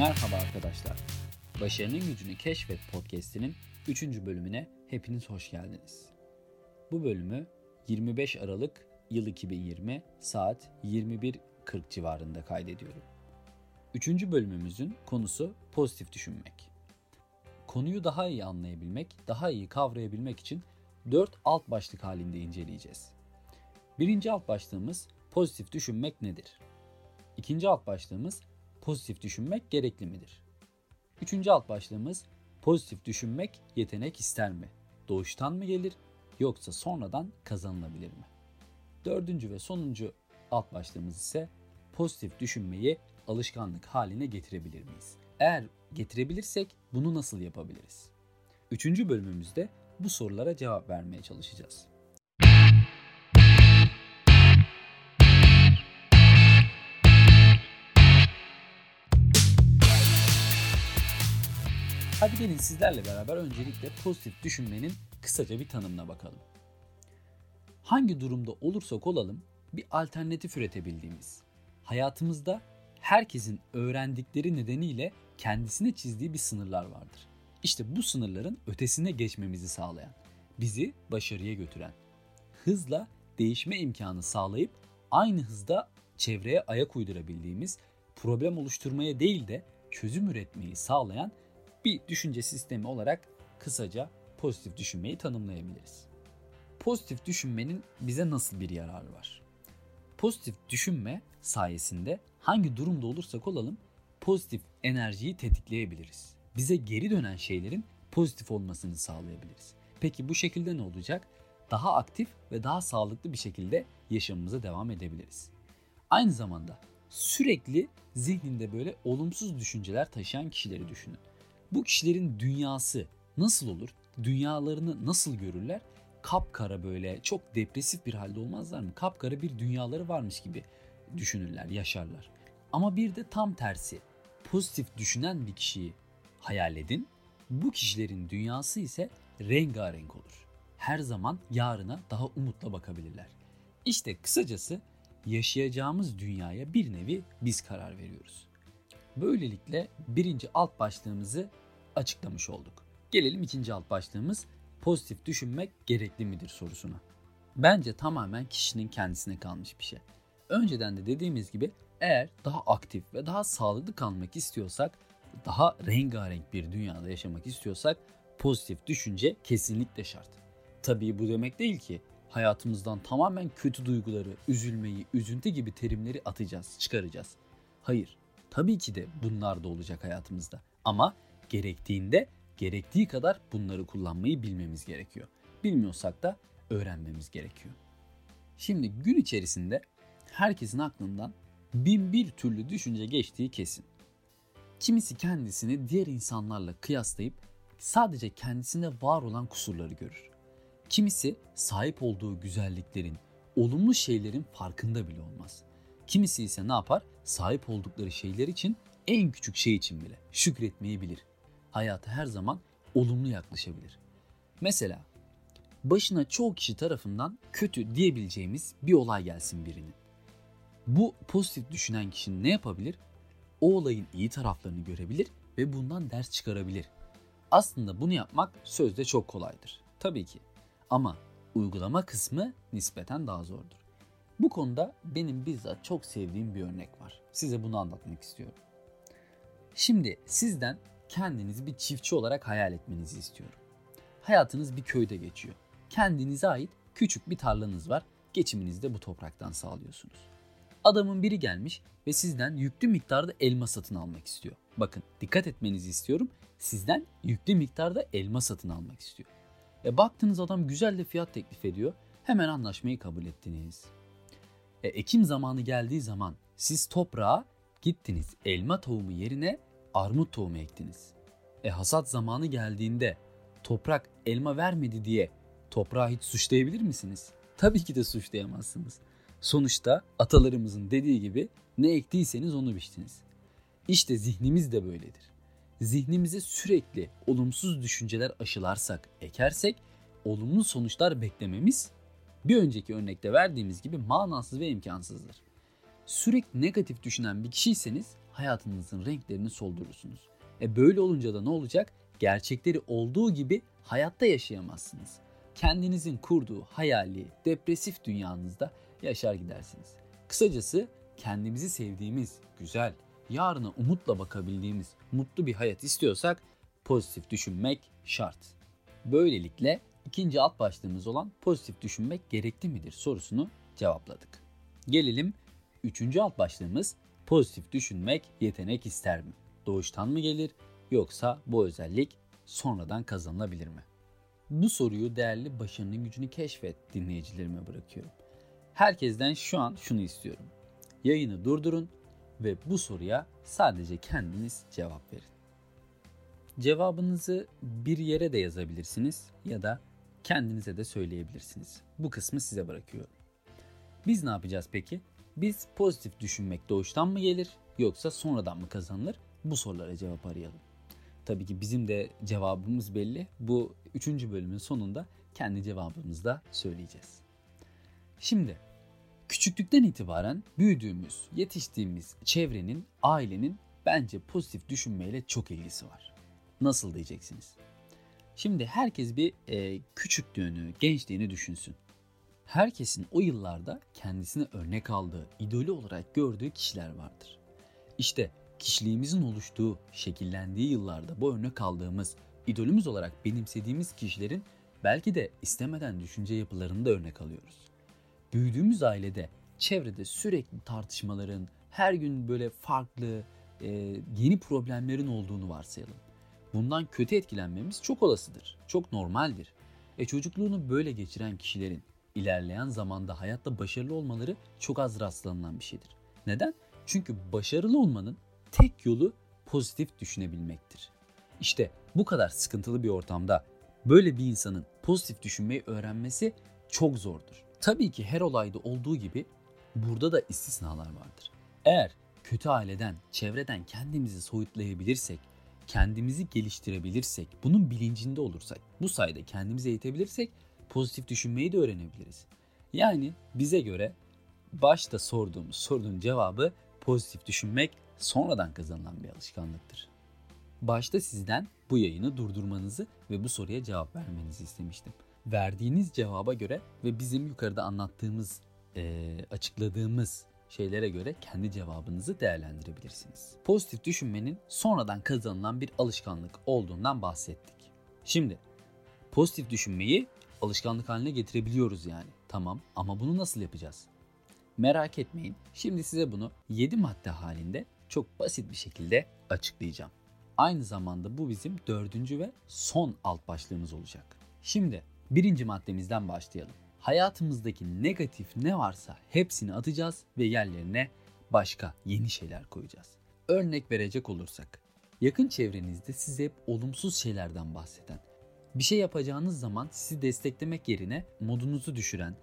Merhaba arkadaşlar. Başarının Gücünü Keşfet podcast'inin 3. bölümüne hepiniz hoş geldiniz. Bu bölümü 25 Aralık yıl 2020 saat 21.40 civarında kaydediyorum. 3. bölümümüzün konusu pozitif düşünmek. Konuyu daha iyi anlayabilmek, daha iyi kavrayabilmek için 4 alt başlık halinde inceleyeceğiz. Birinci alt başlığımız pozitif düşünmek nedir? İkinci alt başlığımız pozitif düşünmek gerekli midir? Üçüncü alt başlığımız pozitif düşünmek yetenek ister mi? Doğuştan mı gelir yoksa sonradan kazanılabilir mi? Dördüncü ve sonuncu alt başlığımız ise pozitif düşünmeyi alışkanlık haline getirebilir miyiz? Eğer getirebilirsek bunu nasıl yapabiliriz? Üçüncü bölümümüzde bu sorulara cevap vermeye çalışacağız. Hadi gelin sizlerle beraber öncelikle pozitif düşünmenin kısaca bir tanımına bakalım. Hangi durumda olursak olalım bir alternatif üretebildiğimiz, hayatımızda herkesin öğrendikleri nedeniyle kendisine çizdiği bir sınırlar vardır. İşte bu sınırların ötesine geçmemizi sağlayan, bizi başarıya götüren, hızla değişme imkanı sağlayıp aynı hızda çevreye ayak uydurabildiğimiz, problem oluşturmaya değil de çözüm üretmeyi sağlayan bir düşünce sistemi olarak kısaca pozitif düşünmeyi tanımlayabiliriz. Pozitif düşünmenin bize nasıl bir yararı var? Pozitif düşünme sayesinde hangi durumda olursak olalım pozitif enerjiyi tetikleyebiliriz. Bize geri dönen şeylerin pozitif olmasını sağlayabiliriz. Peki bu şekilde ne olacak? Daha aktif ve daha sağlıklı bir şekilde yaşamımıza devam edebiliriz. Aynı zamanda sürekli zihninde böyle olumsuz düşünceler taşıyan kişileri düşünün. Bu kişilerin dünyası nasıl olur? Dünyalarını nasıl görürler? Kapkara böyle çok depresif bir halde olmazlar mı? Kapkara bir dünyaları varmış gibi düşünürler, yaşarlar. Ama bir de tam tersi. Pozitif düşünen bir kişiyi hayal edin. Bu kişilerin dünyası ise rengarenk olur. Her zaman yarına daha umutla bakabilirler. İşte kısacası yaşayacağımız dünyaya bir nevi biz karar veriyoruz. Böylelikle birinci alt başlığımızı açıklamış olduk. Gelelim ikinci alt başlığımız pozitif düşünmek gerekli midir sorusuna. Bence tamamen kişinin kendisine kalmış bir şey. Önceden de dediğimiz gibi eğer daha aktif ve daha sağlıklı kalmak istiyorsak, daha rengarenk bir dünyada yaşamak istiyorsak pozitif düşünce kesinlikle şart. Tabii bu demek değil ki hayatımızdan tamamen kötü duyguları, üzülmeyi, üzüntü gibi terimleri atacağız, çıkaracağız. Hayır. Tabii ki de bunlar da olacak hayatımızda. Ama gerektiğinde gerektiği kadar bunları kullanmayı bilmemiz gerekiyor. Bilmiyorsak da öğrenmemiz gerekiyor. Şimdi gün içerisinde herkesin aklından bin bir türlü düşünce geçtiği kesin. Kimisi kendisini diğer insanlarla kıyaslayıp sadece kendisinde var olan kusurları görür. Kimisi sahip olduğu güzelliklerin, olumlu şeylerin farkında bile olmaz. Kimisi ise ne yapar? Sahip oldukları şeyler için en küçük şey için bile şükretmeyi bilir. Hayata her zaman olumlu yaklaşabilir. Mesela başına çoğu kişi tarafından kötü diyebileceğimiz bir olay gelsin birinin. Bu pozitif düşünen kişi ne yapabilir? O olayın iyi taraflarını görebilir ve bundan ders çıkarabilir. Aslında bunu yapmak sözde çok kolaydır. Tabii ki. Ama uygulama kısmı nispeten daha zordur. Bu konuda benim bizzat çok sevdiğim bir örnek var. Size bunu anlatmak istiyorum. Şimdi sizden kendinizi bir çiftçi olarak hayal etmenizi istiyorum. Hayatınız bir köyde geçiyor. Kendinize ait küçük bir tarlanız var. Geçiminizi de bu topraktan sağlıyorsunuz. Adamın biri gelmiş ve sizden yüklü miktarda elma satın almak istiyor. Bakın dikkat etmenizi istiyorum. Sizden yüklü miktarda elma satın almak istiyor. E baktınız adam güzel de fiyat teklif ediyor. Hemen anlaşmayı kabul ettiniz. E, ekim zamanı geldiği zaman siz toprağa gittiniz elma tohumu yerine armut tohumu ektiniz. E hasat zamanı geldiğinde toprak elma vermedi diye toprağı hiç suçlayabilir misiniz? Tabii ki de suçlayamazsınız. Sonuçta atalarımızın dediği gibi ne ektiyseniz onu biçtiniz. İşte zihnimiz de böyledir. Zihnimize sürekli olumsuz düşünceler aşılarsak, ekersek olumlu sonuçlar beklememiz bir önceki örnekte verdiğimiz gibi manasız ve imkansızdır. Sürekli negatif düşünen bir kişiyseniz hayatınızın renklerini soldurursunuz. E böyle olunca da ne olacak? Gerçekleri olduğu gibi hayatta yaşayamazsınız. Kendinizin kurduğu hayali, depresif dünyanızda yaşar gidersiniz. Kısacası kendimizi sevdiğimiz, güzel, yarına umutla bakabildiğimiz mutlu bir hayat istiyorsak pozitif düşünmek şart. Böylelikle ikinci alt başlığımız olan pozitif düşünmek gerekli midir sorusunu cevapladık. Gelelim üçüncü alt başlığımız pozitif düşünmek yetenek ister mi? Doğuştan mı gelir yoksa bu özellik sonradan kazanılabilir mi? Bu soruyu değerli başarının gücünü keşfet dinleyicilerime bırakıyorum. Herkesten şu an şunu istiyorum. Yayını durdurun ve bu soruya sadece kendiniz cevap verin. Cevabınızı bir yere de yazabilirsiniz ya da kendinize de söyleyebilirsiniz. Bu kısmı size bırakıyorum. Biz ne yapacağız peki? Biz pozitif düşünmek doğuştan mı gelir yoksa sonradan mı kazanılır? Bu sorulara cevap arayalım. Tabii ki bizim de cevabımız belli. Bu üçüncü bölümün sonunda kendi cevabımızı da söyleyeceğiz. Şimdi küçüklükten itibaren büyüdüğümüz, yetiştiğimiz çevrenin, ailenin bence pozitif düşünmeyle çok ilgisi var. Nasıl diyeceksiniz? Şimdi herkes bir e, küçüklüğünü, gençliğini düşünsün. Herkesin o yıllarda kendisine örnek aldığı, idolü olarak gördüğü kişiler vardır. İşte kişiliğimizin oluştuğu, şekillendiği yıllarda bu örnek aldığımız, idolümüz olarak benimsediğimiz kişilerin belki de istemeden düşünce yapılarını da örnek alıyoruz. Büyüdüğümüz ailede, çevrede sürekli tartışmaların, her gün böyle farklı, e, yeni problemlerin olduğunu varsayalım. Bundan kötü etkilenmemiz çok olasıdır, çok normaldir. E çocukluğunu böyle geçiren kişilerin ilerleyen zamanda hayatta başarılı olmaları çok az rastlanılan bir şeydir. Neden? Çünkü başarılı olmanın tek yolu pozitif düşünebilmektir. İşte bu kadar sıkıntılı bir ortamda böyle bir insanın pozitif düşünmeyi öğrenmesi çok zordur. Tabii ki her olayda olduğu gibi burada da istisnalar vardır. Eğer kötü aileden, çevreden kendimizi soyutlayabilirsek, kendimizi geliştirebilirsek, bunun bilincinde olursak, bu sayede kendimizi eğitebilirsek pozitif düşünmeyi de öğrenebiliriz. Yani bize göre başta sorduğumuz sorunun cevabı pozitif düşünmek sonradan kazanılan bir alışkanlıktır. Başta sizden bu yayını durdurmanızı ve bu soruya cevap vermenizi istemiştim. Verdiğiniz cevaba göre ve bizim yukarıda anlattığımız, açıkladığımız şeylere göre kendi cevabınızı değerlendirebilirsiniz. Pozitif düşünmenin sonradan kazanılan bir alışkanlık olduğundan bahsettik. Şimdi pozitif düşünmeyi alışkanlık haline getirebiliyoruz yani. Tamam ama bunu nasıl yapacağız? Merak etmeyin. Şimdi size bunu 7 madde halinde çok basit bir şekilde açıklayacağım. Aynı zamanda bu bizim dördüncü ve son alt başlığımız olacak. Şimdi birinci maddemizden başlayalım. Hayatımızdaki negatif ne varsa hepsini atacağız ve yerlerine başka yeni şeyler koyacağız. Örnek verecek olursak, yakın çevrenizde size hep olumsuz şeylerden bahseden, bir şey yapacağınız zaman sizi desteklemek yerine modunuzu düşüren,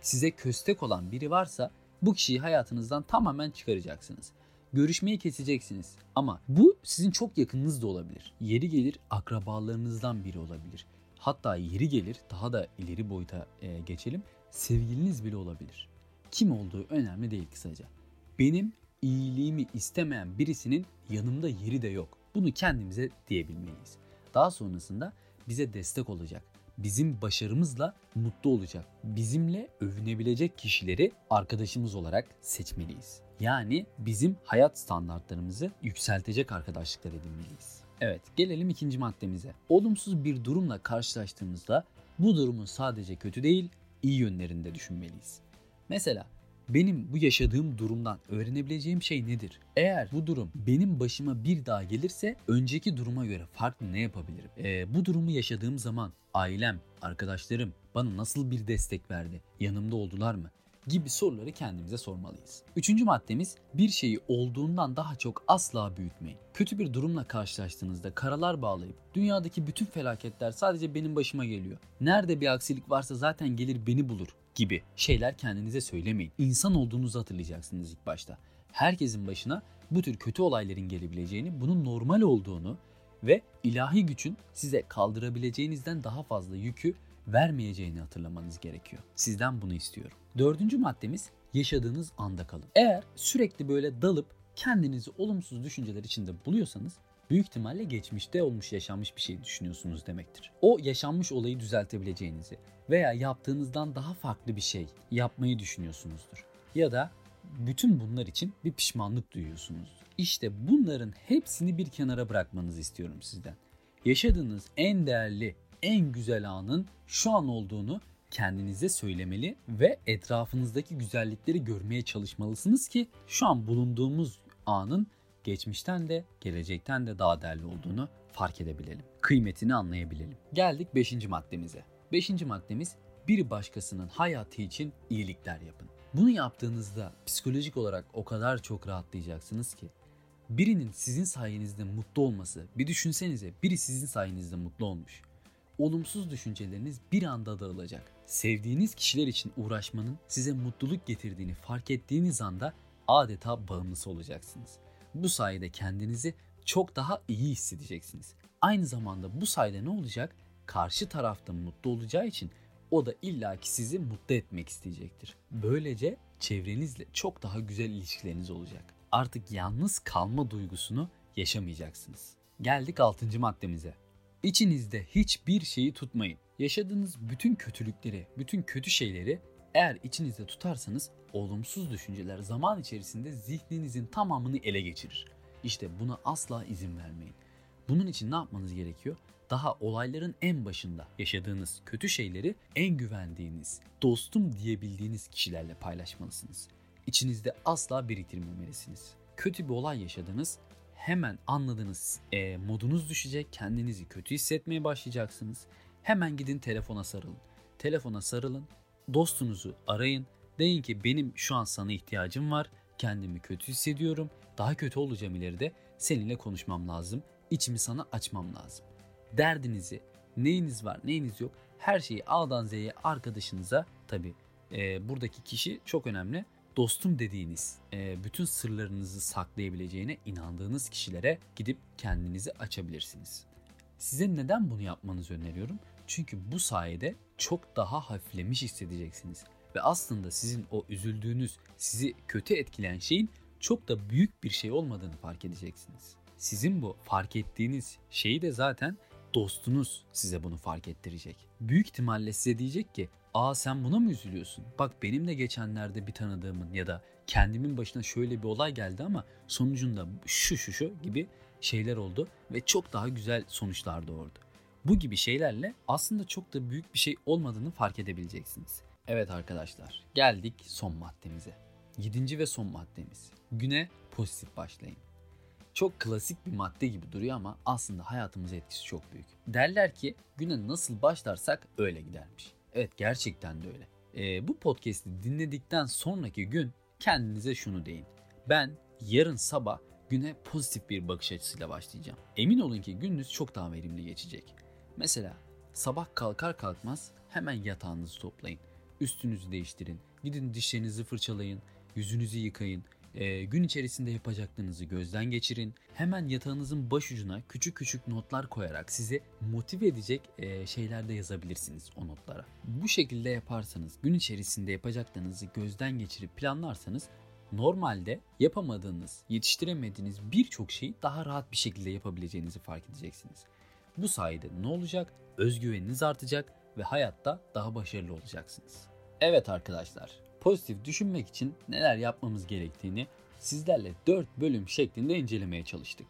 size köstek olan biri varsa bu kişiyi hayatınızdan tamamen çıkaracaksınız. Görüşmeyi keseceksiniz. Ama bu sizin çok yakınınız da olabilir. Yeri gelir akrabalarınızdan biri olabilir. Hatta yeri gelir daha da ileri boyuta e, geçelim. Sevgiliniz bile olabilir. Kim olduğu önemli değil kısaca. Benim iyiliğimi istemeyen birisinin yanımda yeri de yok. Bunu kendimize diyebilmeliyiz. Daha sonrasında bize destek olacak bizim başarımızla mutlu olacak, bizimle övünebilecek kişileri arkadaşımız olarak seçmeliyiz. Yani bizim hayat standartlarımızı yükseltecek arkadaşlıklar edinmeliyiz. Evet, gelelim ikinci maddemize. Olumsuz bir durumla karşılaştığımızda bu durumun sadece kötü değil, iyi yönlerinde düşünmeliyiz. Mesela benim bu yaşadığım durumdan öğrenebileceğim şey nedir? Eğer bu durum benim başıma bir daha gelirse önceki duruma göre farklı ne yapabilirim? Ee, bu durumu yaşadığım zaman ailem, arkadaşlarım bana nasıl bir destek verdi? Yanımda oldular mı? Gibi soruları kendimize sormalıyız. Üçüncü maddemiz bir şeyi olduğundan daha çok asla büyütmeyin. Kötü bir durumla karşılaştığınızda karalar bağlayıp dünyadaki bütün felaketler sadece benim başıma geliyor. Nerede bir aksilik varsa zaten gelir beni bulur gibi şeyler kendinize söylemeyin. İnsan olduğunuzu hatırlayacaksınız ilk başta. Herkesin başına bu tür kötü olayların gelebileceğini, bunun normal olduğunu ve ilahi gücün size kaldırabileceğinizden daha fazla yükü vermeyeceğini hatırlamanız gerekiyor. Sizden bunu istiyorum. Dördüncü maddemiz yaşadığınız anda kalın. Eğer sürekli böyle dalıp kendinizi olumsuz düşünceler içinde buluyorsanız büyük ihtimalle geçmişte olmuş yaşanmış bir şey düşünüyorsunuz demektir. O yaşanmış olayı düzeltebileceğinizi veya yaptığınızdan daha farklı bir şey yapmayı düşünüyorsunuzdur. Ya da bütün bunlar için bir pişmanlık duyuyorsunuzdur. İşte bunların hepsini bir kenara bırakmanızı istiyorum sizden. Yaşadığınız en değerli, en güzel anın şu an olduğunu kendinize söylemeli ve etrafınızdaki güzellikleri görmeye çalışmalısınız ki şu an bulunduğumuz anın geçmişten de gelecekten de daha değerli olduğunu fark edebilelim. Kıymetini anlayabilelim. Geldik 5. maddemize. 5. maddemiz bir başkasının hayatı için iyilikler yapın. Bunu yaptığınızda psikolojik olarak o kadar çok rahatlayacaksınız ki birinin sizin sayenizde mutlu olması, bir düşünsenize biri sizin sayenizde mutlu olmuş. Olumsuz düşünceleriniz bir anda dağılacak. Sevdiğiniz kişiler için uğraşmanın size mutluluk getirdiğini fark ettiğiniz anda adeta bağımlısı olacaksınız. Bu sayede kendinizi çok daha iyi hissedeceksiniz. Aynı zamanda bu sayede ne olacak? Karşı tarafta mutlu olacağı için o da illaki sizi mutlu etmek isteyecektir. Böylece çevrenizle çok daha güzel ilişkileriniz olacak. Artık yalnız kalma duygusunu yaşamayacaksınız. Geldik 6. maddemize. İçinizde hiçbir şeyi tutmayın. Yaşadığınız bütün kötülükleri, bütün kötü şeyleri eğer içinizde tutarsanız olumsuz düşünceler zaman içerisinde zihninizin tamamını ele geçirir. İşte buna asla izin vermeyin. Bunun için ne yapmanız gerekiyor? Daha olayların en başında yaşadığınız kötü şeyleri en güvendiğiniz, dostum diyebildiğiniz kişilerle paylaşmalısınız. İçinizde asla biriktirmemelisiniz. Kötü bir olay yaşadınız, hemen anladığınız e, modunuz düşecek, kendinizi kötü hissetmeye başlayacaksınız. Hemen gidin telefona sarılın. Telefona sarılın, dostunuzu arayın. Deyin ki benim şu an sana ihtiyacım var. Kendimi kötü hissediyorum. Daha kötü olacağım ileride. Seninle konuşmam lazım. İçimi sana açmam lazım. Derdinizi, neyiniz var, neyiniz yok her şeyi A'dan Z'ye arkadaşınıza tabi e, buradaki kişi çok önemli. Dostum dediğiniz, e, bütün sırlarınızı saklayabileceğine inandığınız kişilere gidip kendinizi açabilirsiniz. Size neden bunu yapmanızı öneriyorum? Çünkü bu sayede çok daha hafiflemiş hissedeceksiniz. Ve aslında sizin o üzüldüğünüz, sizi kötü etkileyen şeyin çok da büyük bir şey olmadığını fark edeceksiniz. Sizin bu fark ettiğiniz şeyi de zaten dostunuz size bunu fark ettirecek. Büyük ihtimalle size diyecek ki ''Aa sen buna mı üzülüyorsun? Bak benim de geçenlerde bir tanıdığımın ya da kendimin başına şöyle bir olay geldi ama sonucunda şu şu şu gibi şeyler oldu ve çok daha güzel sonuçlar doğurdu. Bu gibi şeylerle aslında çok da büyük bir şey olmadığını fark edebileceksiniz. Evet arkadaşlar geldik son maddemize. Yedinci ve son maddemiz. Güne pozitif başlayın. Çok klasik bir madde gibi duruyor ama aslında hayatımıza etkisi çok büyük. Derler ki güne nasıl başlarsak öyle gidermiş. Evet gerçekten de öyle. Ee, bu podcast'i dinledikten sonraki gün kendinize şunu deyin. Ben yarın sabah güne pozitif bir bakış açısıyla başlayacağım. Emin olun ki gününüz çok daha verimli geçecek. Mesela sabah kalkar kalkmaz hemen yatağınızı toplayın. Üstünüzü değiştirin. Gidin dişlerinizi fırçalayın. Yüzünüzü yıkayın. E, gün içerisinde yapacaklarınızı gözden geçirin. Hemen yatağınızın baş ucuna küçük küçük notlar koyarak sizi motive edecek e, şeyler de yazabilirsiniz o notlara. Bu şekilde yaparsanız gün içerisinde yapacaklarınızı gözden geçirip planlarsanız normalde yapamadığınız, yetiştiremediğiniz birçok şeyi daha rahat bir şekilde yapabileceğinizi fark edeceksiniz. Bu sayede ne olacak? Özgüveniniz artacak ve hayatta daha başarılı olacaksınız. Evet arkadaşlar, pozitif düşünmek için neler yapmamız gerektiğini sizlerle 4 bölüm şeklinde incelemeye çalıştık.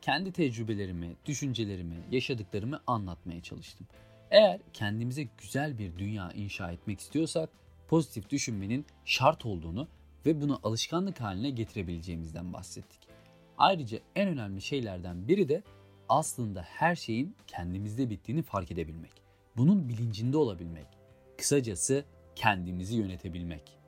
Kendi tecrübelerimi, düşüncelerimi, yaşadıklarımı anlatmaya çalıştım. Eğer kendimize güzel bir dünya inşa etmek istiyorsak pozitif düşünmenin şart olduğunu ve bunu alışkanlık haline getirebileceğimizden bahsettik. Ayrıca en önemli şeylerden biri de aslında her şeyin kendimizde bittiğini fark edebilmek. Bunun bilincinde olabilmek. Kısacası kendimizi yönetebilmek.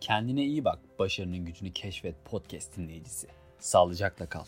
Kendine iyi bak, başarının gücünü keşfet podcast dinleyicisi. Sağlıcakla kal.